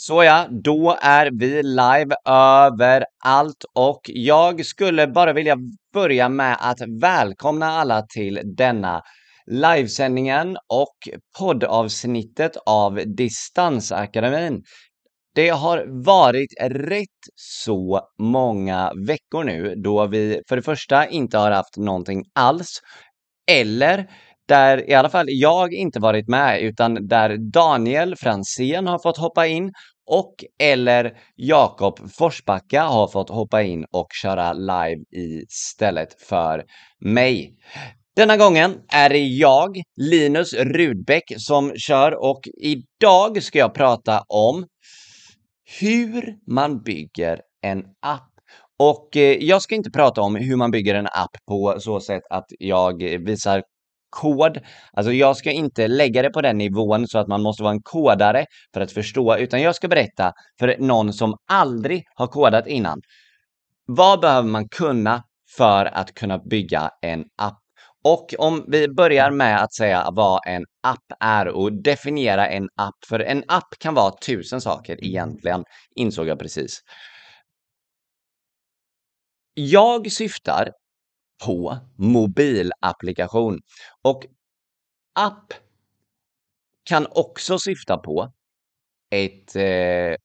Såja, då är vi live överallt och jag skulle bara vilja börja med att välkomna alla till denna livesändningen och poddavsnittet av Distansakademin. Det har varit rätt så många veckor nu då vi för det första inte har haft någonting alls eller där i alla fall jag inte varit med utan där Daniel Fransén har fått hoppa in och eller Jakob Forsbacka har fått hoppa in och köra live istället för mig. Denna gången är det jag, Linus Rudbeck, som kör och idag ska jag prata om hur man bygger en app. Och eh, jag ska inte prata om hur man bygger en app på så sätt att jag visar kod. Alltså jag ska inte lägga det på den nivån så att man måste vara en kodare för att förstå, utan jag ska berätta för någon som aldrig har kodat innan. Vad behöver man kunna för att kunna bygga en app? Och om vi börjar med att säga vad en app är och definiera en app, för en app kan vara tusen saker egentligen, insåg jag precis. Jag syftar på mobilapplikation. Och app kan också syfta på ett eh,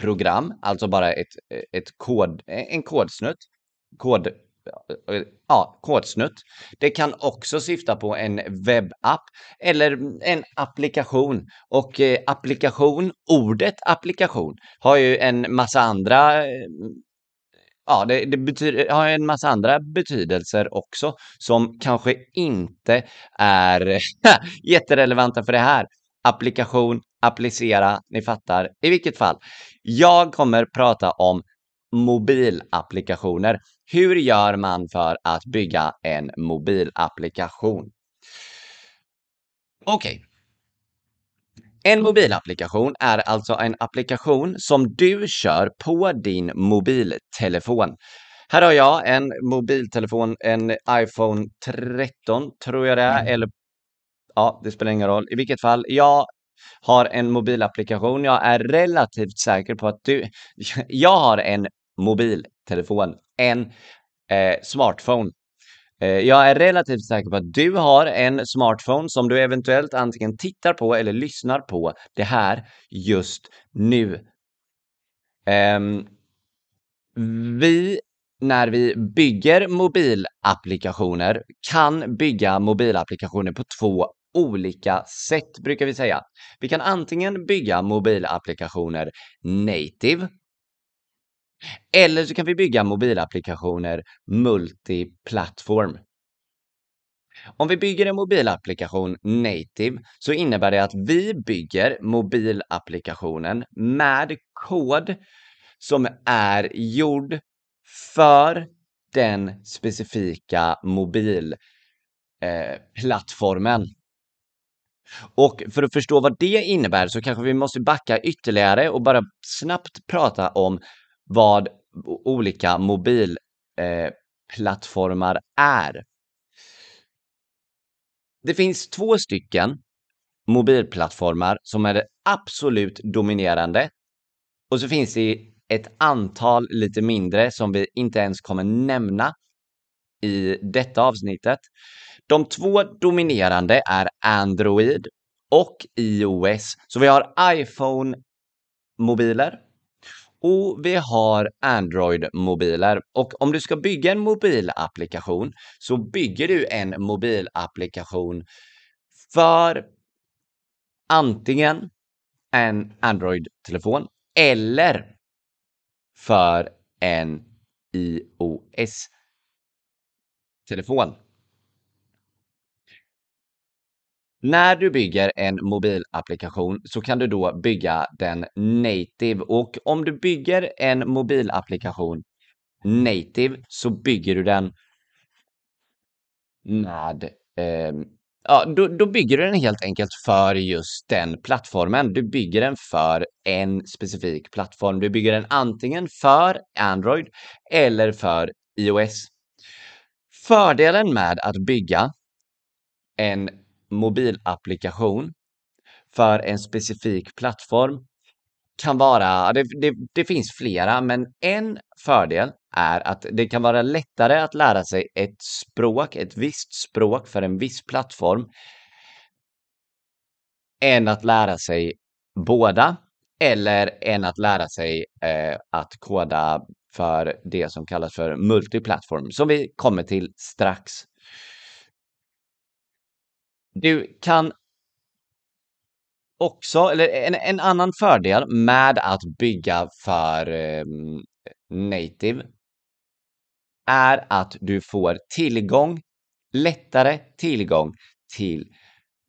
program, alltså bara ett, eh, ett kod, eh, en kodsnutt. Kod, eh, ja, kodsnutt. Det kan också syfta på en webbapp eller en applikation. Och eh, applikation, ordet applikation, har ju en massa andra ja, det, det betyder, har en massa andra betydelser också som kanske inte är jätterelevanta för det här. Applikation, applicera, ni fattar. I vilket fall, jag kommer prata om mobilapplikationer. Hur gör man för att bygga en mobilapplikation? Okej, okay. En mobilapplikation är alltså en applikation som du kör på din mobiltelefon. Här har jag en mobiltelefon, en iPhone 13 tror jag det är, mm. eller ja, det spelar ingen roll. I vilket fall, jag har en mobilapplikation. Jag är relativt säker på att du, jag har en mobiltelefon, en eh, smartphone Eh, jag är relativt säker på att du har en smartphone som du eventuellt antingen tittar på eller lyssnar på det här just nu. Ehm, vi, när vi bygger mobilapplikationer, kan bygga mobilapplikationer på två olika sätt, brukar vi säga. Vi kan antingen bygga mobilapplikationer native, eller så kan vi bygga mobilapplikationer multiplattform. Om vi bygger en mobilapplikation native så innebär det att vi bygger mobilapplikationen med kod som är gjord för den specifika mobilplattformen. Eh, och för att förstå vad det innebär så kanske vi måste backa ytterligare och bara snabbt prata om vad olika mobilplattformar eh, är. Det finns två stycken mobilplattformar som är det absolut dominerande. Och så finns det ett antal lite mindre som vi inte ens kommer nämna i detta avsnittet. De två dominerande är Android och iOS. Så vi har iPhone-mobiler och vi har Android-mobiler. Och om du ska bygga en mobilapplikation så bygger du en mobilapplikation för antingen en Android-telefon eller för en iOS-telefon. När du bygger en mobilapplikation så kan du då bygga den native och om du bygger en mobilapplikation native så bygger du den med eh, Ja, då, då, bygger du den helt enkelt för just den plattformen. Du bygger den för en specifik plattform. Du bygger den antingen för Android eller för iOS. Fördelen med att bygga en mobilapplikation för en specifik plattform kan vara, det, det, det finns flera, men en fördel är att det kan vara lättare att lära sig ett språk, ett visst språk för en viss plattform än att lära sig båda eller än att lära sig eh, att koda för det som kallas för multiplattform, som vi kommer till strax. Du kan också, eller en, en annan fördel med att bygga för eh, native är att du får tillgång, lättare tillgång till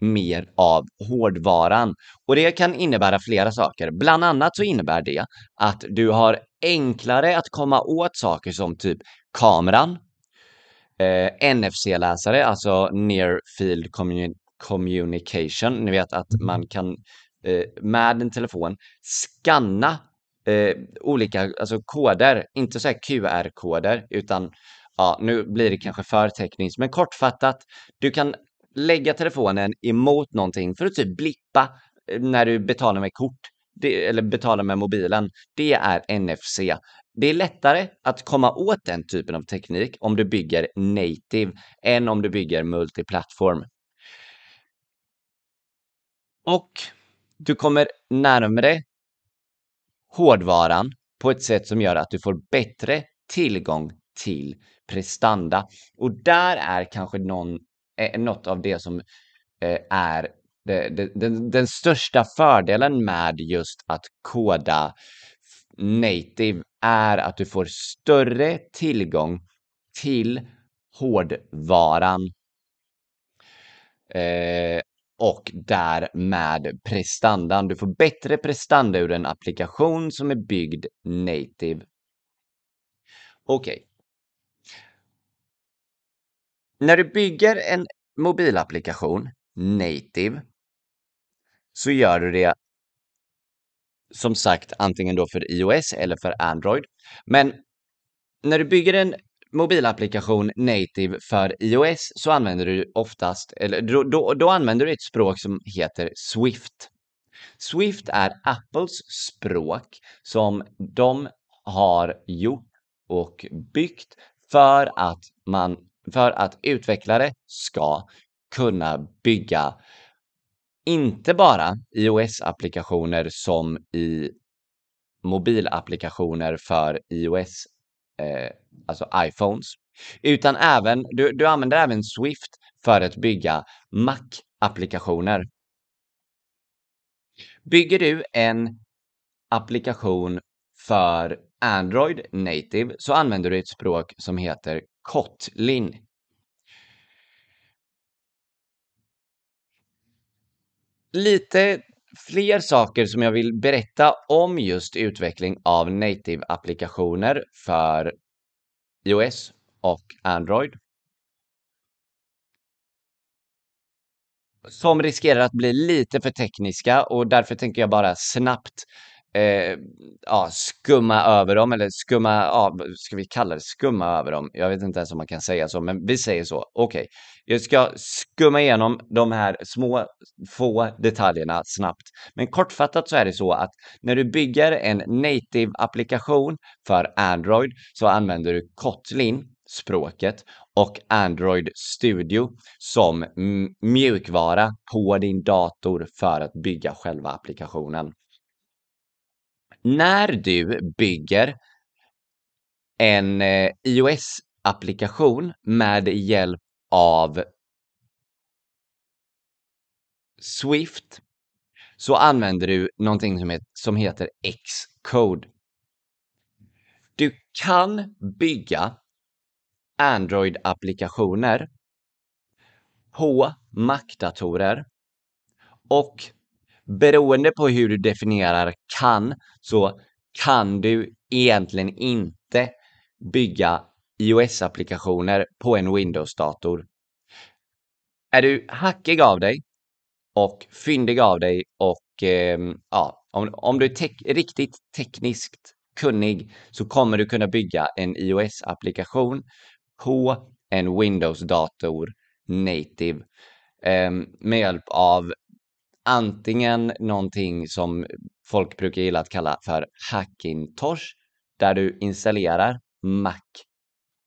mer av hårdvaran. Och det kan innebära flera saker. Bland annat så innebär det att du har enklare att komma åt saker som typ kameran, eh, NFC-läsare, alltså Near Field Commun Communication. Ni vet att man kan eh, med en telefon skanna eh, olika alltså koder, inte så här QR-koder, utan ja, nu blir det kanske för tekniskt, men kortfattat, du kan lägga telefonen emot någonting för att typ blippa eh, när du betalar med kort det, eller betalar med mobilen. Det är NFC. Det är lättare att komma åt den typen av teknik om du bygger native än om du bygger multiplattform. Och du kommer närmre hårdvaran på ett sätt som gör att du får bättre tillgång till prestanda. Och där är kanske någon, eh, något av det som eh, är det, det, den, den största fördelen med just att koda native är att du får större tillgång till hårdvaran. Eh, och därmed prestandan. Du får bättre prestanda ur en applikation som är byggd native. Okej. Okay. När du bygger en mobilapplikation native så gör du det som sagt antingen då för iOS eller för Android. Men när du bygger en mobilapplikation native för iOS så använder du oftast, eller då, då, då använder du ett språk som heter Swift. Swift är Apples språk som de har gjort och byggt för att man, för att utvecklare ska kunna bygga inte bara iOS-applikationer som i mobilapplikationer för iOS eh, alltså iPhones, utan även, du, du använder även Swift för att bygga Mac-applikationer. Bygger du en applikation för Android native så använder du ett språk som heter Kotlin. Lite fler saker som jag vill berätta om just utveckling av native-applikationer för iOS och Android. Som riskerar att bli lite för tekniska och därför tänker jag bara snabbt eh, ja, skumma över dem, eller skumma, ja, ska vi kalla det skumma över dem? Jag vet inte ens om man kan säga så, men vi säger så. Okej, okay. jag ska skumma igenom de här små, få detaljerna snabbt. Men kortfattat så är det så att när du bygger en native-applikation för Android så använder du Kotlin, språket, och Android Studio som mjukvara på din dator för att bygga själva applikationen när du bygger en eh, iOS-applikation med hjälp av Swift så använder du någonting som, heter, som heter Xcode. Du kan bygga Android-applikationer på Mac-datorer och beroende på hur du definierar kan, så kan du egentligen inte bygga iOS-applikationer på en Windows-dator. Är du hackig av dig och fyndig av dig och eh, ja, om, om du är te riktigt tekniskt kunnig så kommer du kunna bygga en iOS-applikation på en Windows-dator native eh, med hjälp av antingen någonting som folk brukar gilla att kalla för Hackintosh, där du installerar Mac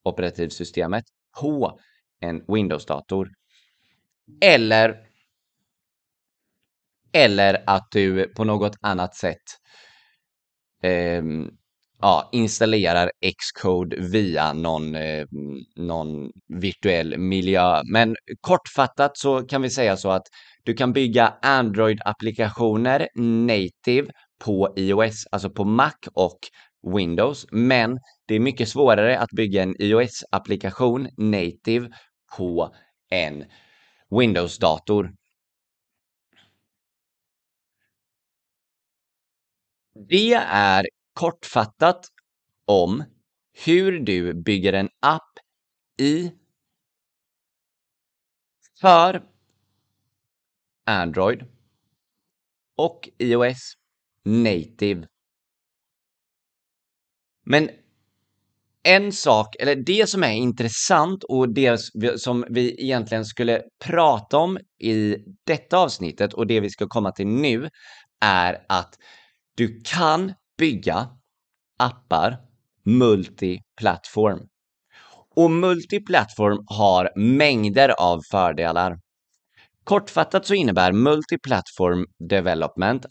operativsystemet på en Windows-dator. Eller, eller att du på något annat sätt eh, ja, installerar Xcode via någon, eh, någon virtuell miljö. Men kortfattat så kan vi säga så att du kan bygga Android-applikationer native på iOS, alltså på Mac och Windows, men det är mycket svårare att bygga en iOS-applikation native på en Windows-dator. Det är kortfattat om hur du bygger en app i för Android och iOS native. Men en sak, eller det som är intressant och det som vi egentligen skulle prata om i detta avsnittet och det vi ska komma till nu är att du kan bygga appar multiplattform. Och multiplattform har mängder av fördelar. Kortfattat så innebär multiplattform development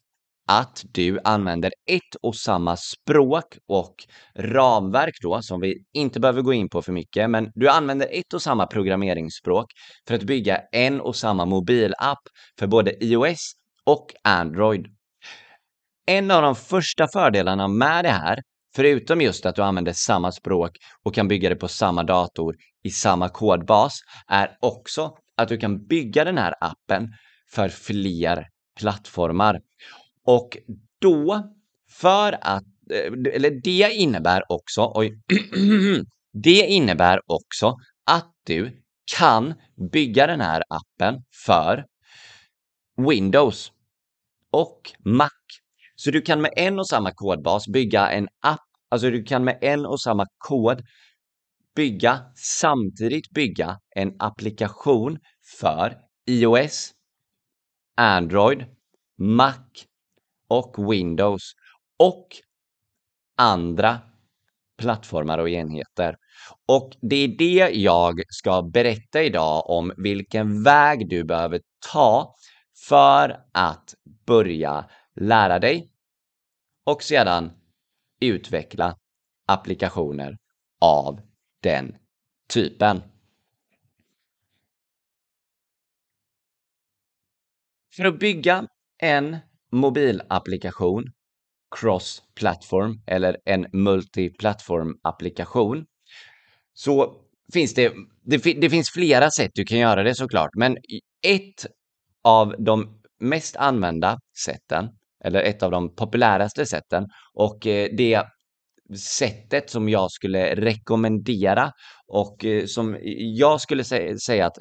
att du använder ett och samma språk och ramverk då, som vi inte behöver gå in på för mycket, men du använder ett och samma programmeringsspråk för att bygga en och samma mobilapp för både iOS och Android. En av de första fördelarna med det här, förutom just att du använder samma språk och kan bygga det på samma dator i samma kodbas, är också att du kan bygga den här appen för fler plattformar. Och då, för att, eh, eller det innebär också, oj, det innebär också att du kan bygga den här appen för Windows och Mac. Så du kan med en och samma kodbas bygga en app, alltså du kan med en och samma kod bygga, samtidigt bygga en applikation för iOS, Android, Mac och Windows och andra plattformar och enheter. Och det är det jag ska berätta idag om vilken väg du behöver ta för att börja lära dig och sedan utveckla applikationer av den typen. För att bygga en mobilapplikation, cross-platform eller en multiplattform-applikation så finns det, det, det, finns flera sätt du kan göra det såklart, men ett av de mest använda sätten, eller ett av de populäraste sätten, och eh, det sättet som jag skulle rekommendera och eh, som jag skulle säga att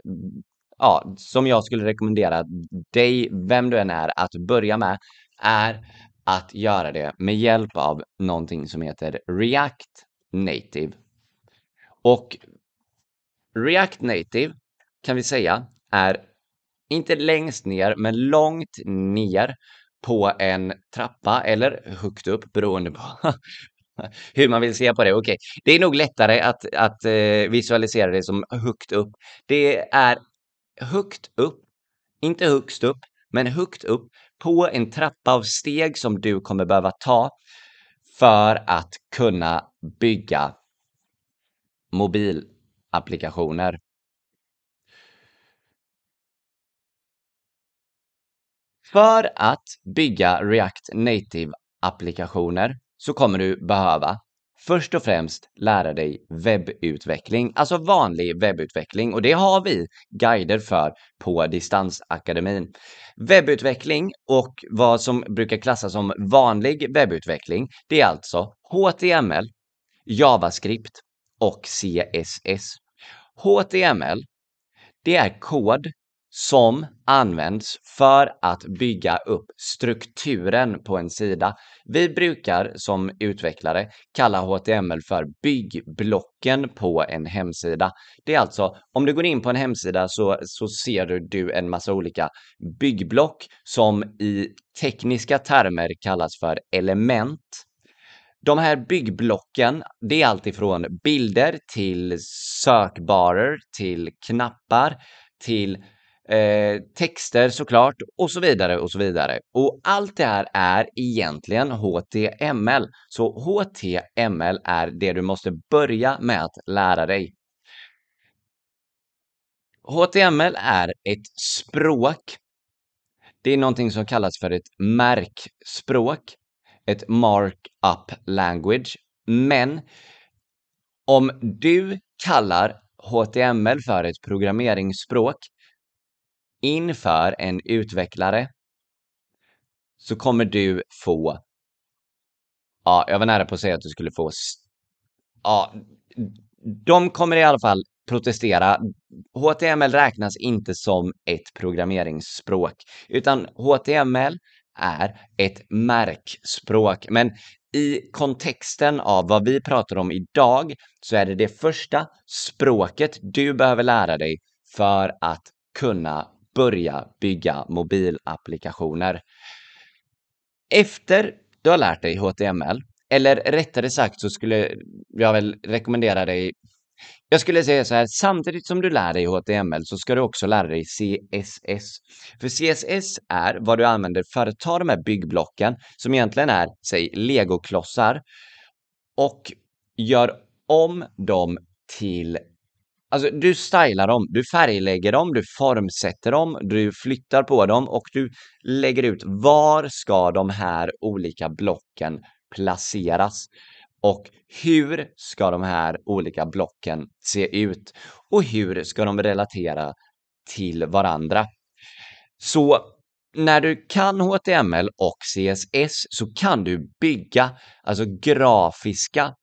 ja, som jag skulle rekommendera dig, vem du än är, att börja med är att göra det med hjälp av någonting som heter React Native. Och React Native kan vi säga är inte längst ner, men långt ner på en trappa eller högt upp beroende på hur man vill se på det. Okej, okay. det är nog lättare att, att eh, visualisera det som högt upp. Det är högt upp, inte högst upp, men högt upp på en trappa av steg som du kommer behöva ta för att kunna bygga mobilapplikationer. För att bygga React Native-applikationer så kommer du behöva först och främst lära dig webbutveckling, alltså vanlig webbutveckling och det har vi guider för på Distansakademin. Webbutveckling och vad som brukar klassas som vanlig webbutveckling, det är alltså HTML, JavaScript och CSS. HTML, det är kod som används för att bygga upp strukturen på en sida. Vi brukar som utvecklare kalla HTML för byggblocken på en hemsida. Det är alltså, om du går in på en hemsida så, så ser du en massa olika byggblock som i tekniska termer kallas för element. De här byggblocken, det är alltifrån bilder till sökbarer, till knappar, till eh, texter såklart och så vidare och så vidare. Och allt det här är egentligen HTML. Så HTML är det du måste börja med att lära dig. HTML är ett språk. Det är någonting som kallas för ett märkspråk, ett markup language. Men om du kallar HTML för ett programmeringsspråk inför en utvecklare så kommer du få Ja, jag var nära på att säga att du skulle få Ja, de kommer i alla fall protestera. HTML räknas inte som ett programmeringsspråk, utan HTML är ett märkspråk. Men i kontexten av vad vi pratar om idag så är det det första språket du behöver lära dig för att kunna börja bygga mobilapplikationer. Efter du har lärt dig HTML, eller rättare sagt så skulle jag väl rekommendera dig jag skulle säga så här, samtidigt som du lär dig HTML så ska du också lära dig CSS. För CSS är vad du använder för att ta de här byggblocken, som egentligen är, säg, legoklossar, och gör om dem till Alltså du stylar dem, du färglägger dem, du formsätter dem, du flyttar på dem och du lägger ut var ska de här olika blocken placeras och hur ska de här olika blocken se ut och hur ska de relatera till varandra. Så när du kan HTML och CSS så kan du bygga alltså grafiska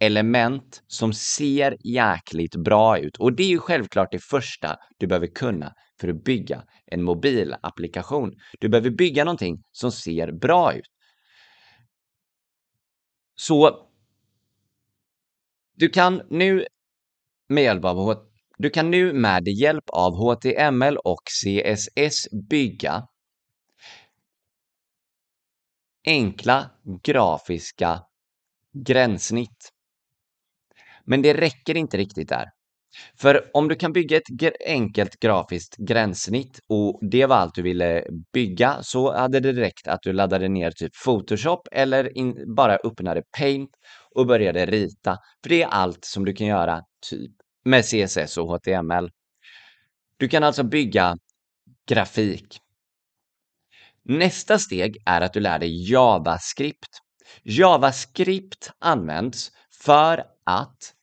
element som ser jäkligt bra ut. Och det är ju självklart det första du behöver kunna för att bygga en mobilapplikation. Du behöver bygga någonting som ser bra ut. Så du kan nu med hjälp av du kan nu med hjälp av HTML och CSS bygga enkla grafiska gränssnitt. Men det räcker inte riktigt där. För om du kan bygga ett enkelt grafiskt gränssnitt och det var allt du ville bygga så hade det räckt att du laddade ner typ Photoshop eller in, bara öppnade Paint och började rita. För det är allt som du kan göra typ med CSS och HTML. Du kan alltså bygga grafik. Nästa steg är att du lär dig JavaScript. JavaScript används för att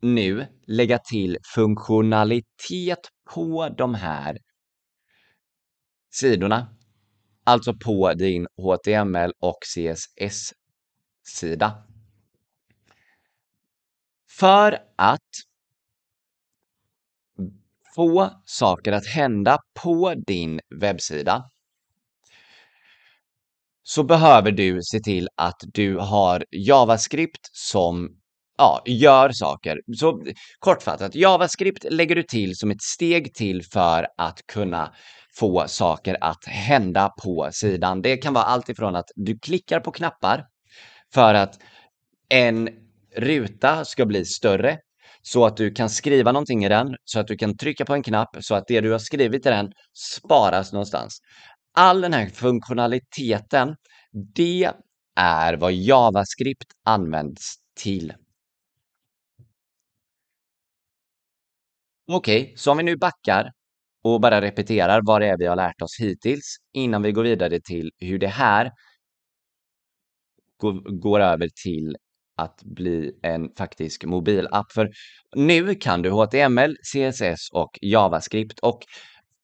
nu lägga till funktionalitet på de här sidorna. Alltså på din HTML och CSS-sida. För att få saker att hända på din webbsida så behöver du se till att du har JavaScript som ja, gör saker. Så kortfattat, JavaScript lägger du till som ett steg till för att kunna få saker att hända på sidan. Det kan vara allt ifrån att du klickar på knappar för att en ruta ska bli större så att du kan skriva någonting i den, så att du kan trycka på en knapp så att det du har skrivit i den sparas någonstans. All den här funktionaliteten, det är vad JavaScript används till. Okej, okay, så om vi nu backar och bara repeterar vad det är vi har lärt oss hittills innan vi går vidare till hur det här går, över till att bli en faktisk mobilapp. För nu kan du HTML, CSS och JavaScript och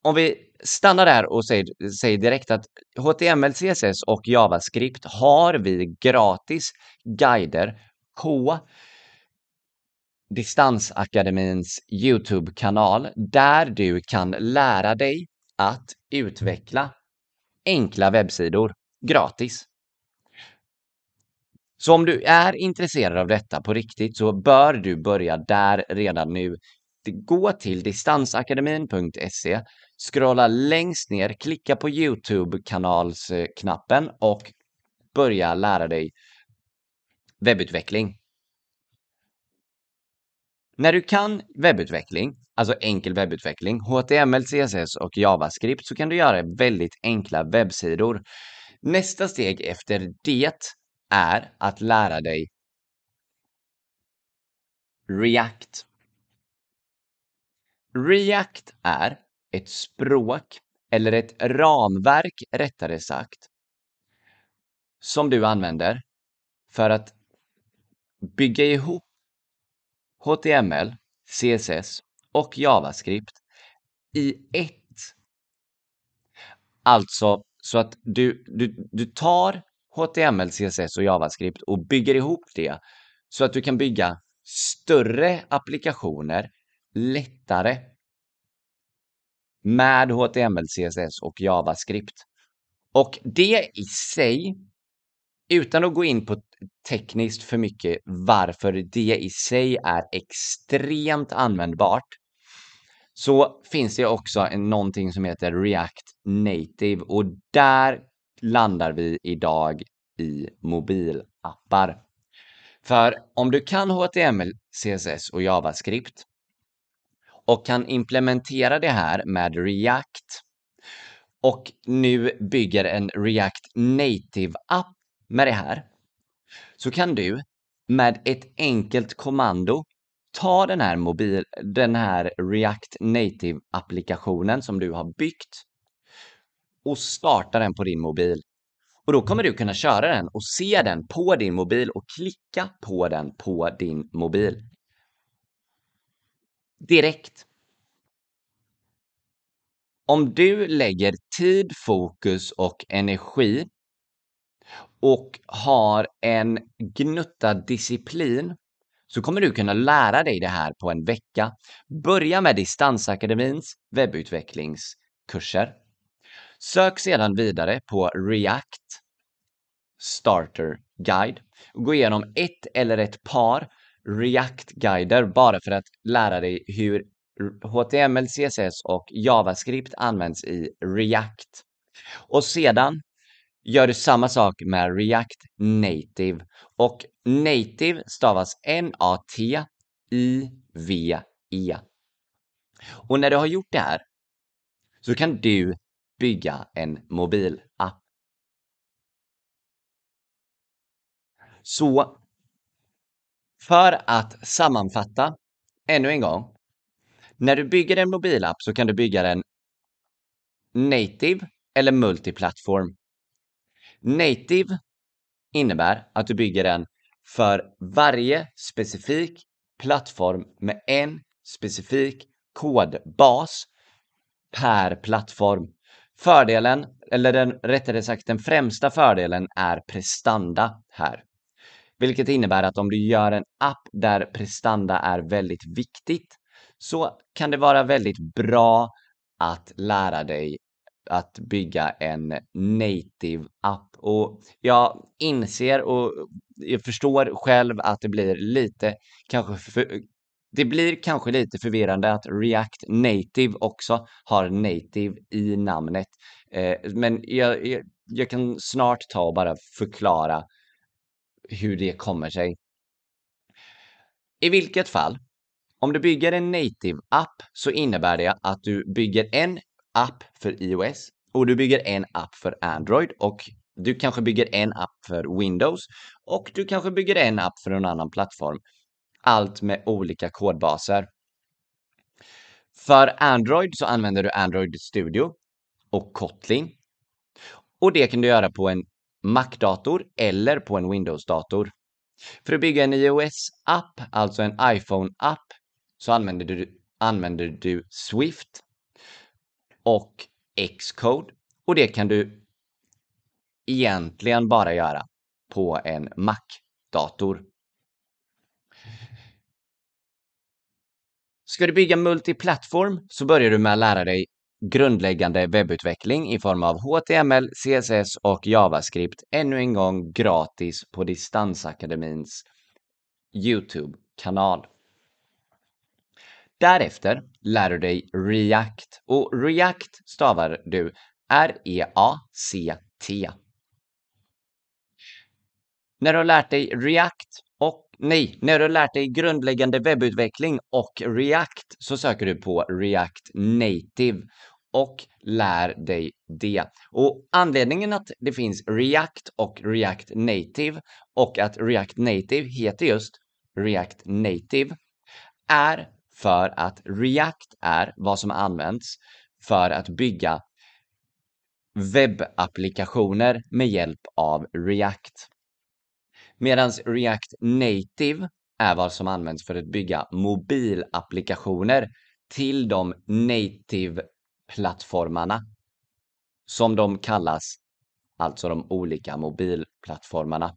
om vi stannar där och säger, säger direkt att HTML, CSS och JavaScript har vi gratis guider på Distansakademins Youtube-kanal där du kan lära dig att utveckla enkla webbsidor gratis. Så om du är intresserad av detta på riktigt så bör du börja där redan nu. Gå till distansakademin.se, scrolla längst ner, klicka på Youtube-kanalsknappen och börja lära dig webbutveckling. När du kan webbutveckling, alltså enkel webbutveckling, HTML, CSS och JavaScript så kan du göra väldigt enkla webbsidor. Nästa steg efter det är att lära dig React. React är ett språk, eller ett ramverk rättare sagt, som du använder för att bygga ihop HTML, CSS och JavaScript i ett. Alltså så att du, du, du tar HTML, CSS och JavaScript och bygger ihop det så att du kan bygga större applikationer lättare med HTML, CSS och JavaScript. Och det i sig, utan att gå in på tekniskt för mycket varför det i sig är extremt användbart, så finns det också någonting som heter React Native och där landar vi idag i mobilappar. För om du kan HTML, CSS och JavaScript och kan implementera det här med React och nu bygger en React Native-app med det här så kan du med ett enkelt kommando ta den här, mobil, den här React Native-applikationen som du har byggt och starta den på din mobil. Och då kommer du kunna köra den och se den på din mobil och klicka på den på din mobil. Direkt. Om du lägger tid, fokus och energi och har en gnutta disciplin så kommer du kunna lära dig det här på en vecka. Börja med Distansakademins webbutvecklingskurser. Sök sedan vidare på React Starter Guide och gå igenom ett eller ett par React-guider bara för att lära dig hur HTML, CSS och JavaScript används i React. Och sedan gör du samma sak med React Native. Och Native stavas N-A-T-I-V-E. Och när du har gjort det här så kan du bygga en mobilapp. Så för att sammanfatta ännu en gång. När du bygger en mobilapp så kan du bygga den native eller multiplattform. Native innebär att du bygger den för varje specifik plattform med en specifik kodbas per plattform. Fördelen, eller den, rättare sagt den främsta fördelen är prestanda här. Vilket innebär att om du gör en app där prestanda är väldigt viktigt så kan det vara väldigt bra att lära dig att bygga en native app. Och jag inser och jag förstår själv att det blir lite kanske för, det blir kanske lite förvirrande att React Native också har native i namnet. Eh, men jag, jag, jag, kan snart ta och bara förklara hur det kommer sig. I vilket fall, om du bygger en native-app så innebär det att du bygger en app för iOS och du bygger en app för Android och du kanske bygger en app för Windows och du kanske bygger en app för en annan plattform. Allt med olika kodbaser. För Android så använder du Android Studio och Kotlin. Och det kan du göra på en Mac-dator eller på en Windows-dator. För att bygga en iOS-app, alltså en iPhone-app, så använder du, använder du Swift och Xcode. Och det kan du egentligen bara göra på en Mac-dator. Ska du bygga multiplattform så börjar du med att lära dig grundläggande webbutveckling i form av HTML, CSS och JavaScript ännu en gång gratis på Distansakademins Youtube-kanal. Därefter lär du dig React och React stavar du R-E-A-C-T. När du har lärt dig React och nej, när du har lärt dig grundläggande webbutveckling och React så söker du på React Native och lär dig det. Och anledningen att det finns React och React Native och att React Native heter just React Native är för att React är vad som används för att bygga webbapplikationer med hjälp av React. Medan React Native är vad som används för att bygga mobilapplikationer till de plattformarna som de kallas, alltså de olika mobilplattformarna.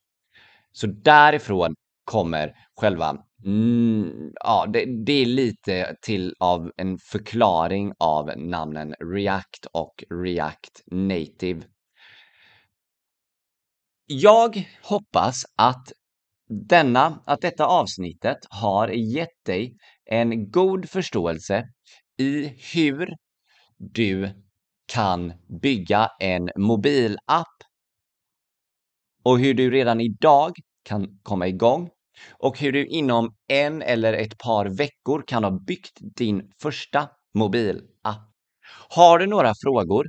Så därifrån kommer själva Mm, ja, det, det, är lite till av en förklaring av namnen React och React Native. Jag hoppas att denna, att detta avsnittet har gett dig en god förståelse i hur du kan bygga en mobilapp och hur du redan idag kan komma igång och hur du inom en eller ett par veckor kan ha byggt din första mobilapp. Har du några frågor?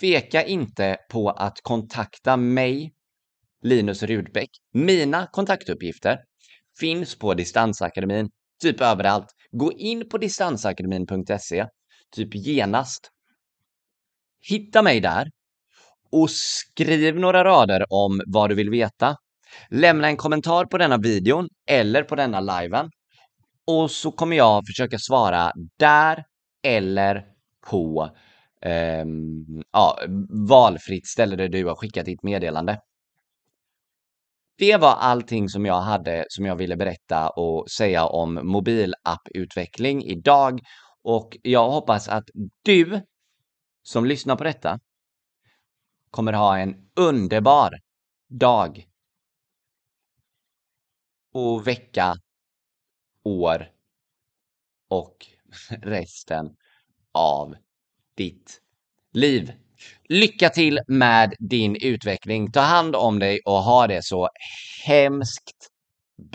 Tveka inte på att kontakta mig, Linus Rudbeck. Mina kontaktuppgifter finns på Distansakademin, typ överallt. Gå in på distansakademin.se, typ genast. Hitta mig där och skriv några rader om vad du vill veta. Lämna en kommentar på denna videon eller på denna liven och så kommer jag försöka svara där eller på eh, ja, valfritt ställe där du har skickat ditt meddelande. Det var allting som jag hade som jag ville berätta och säga om mobilapputveckling idag och jag hoppas att du som lyssnar på detta kommer ha en underbar dag och vecka, år och resten av ditt liv. Lycka till med din utveckling. Ta hand om dig och ha det så hemskt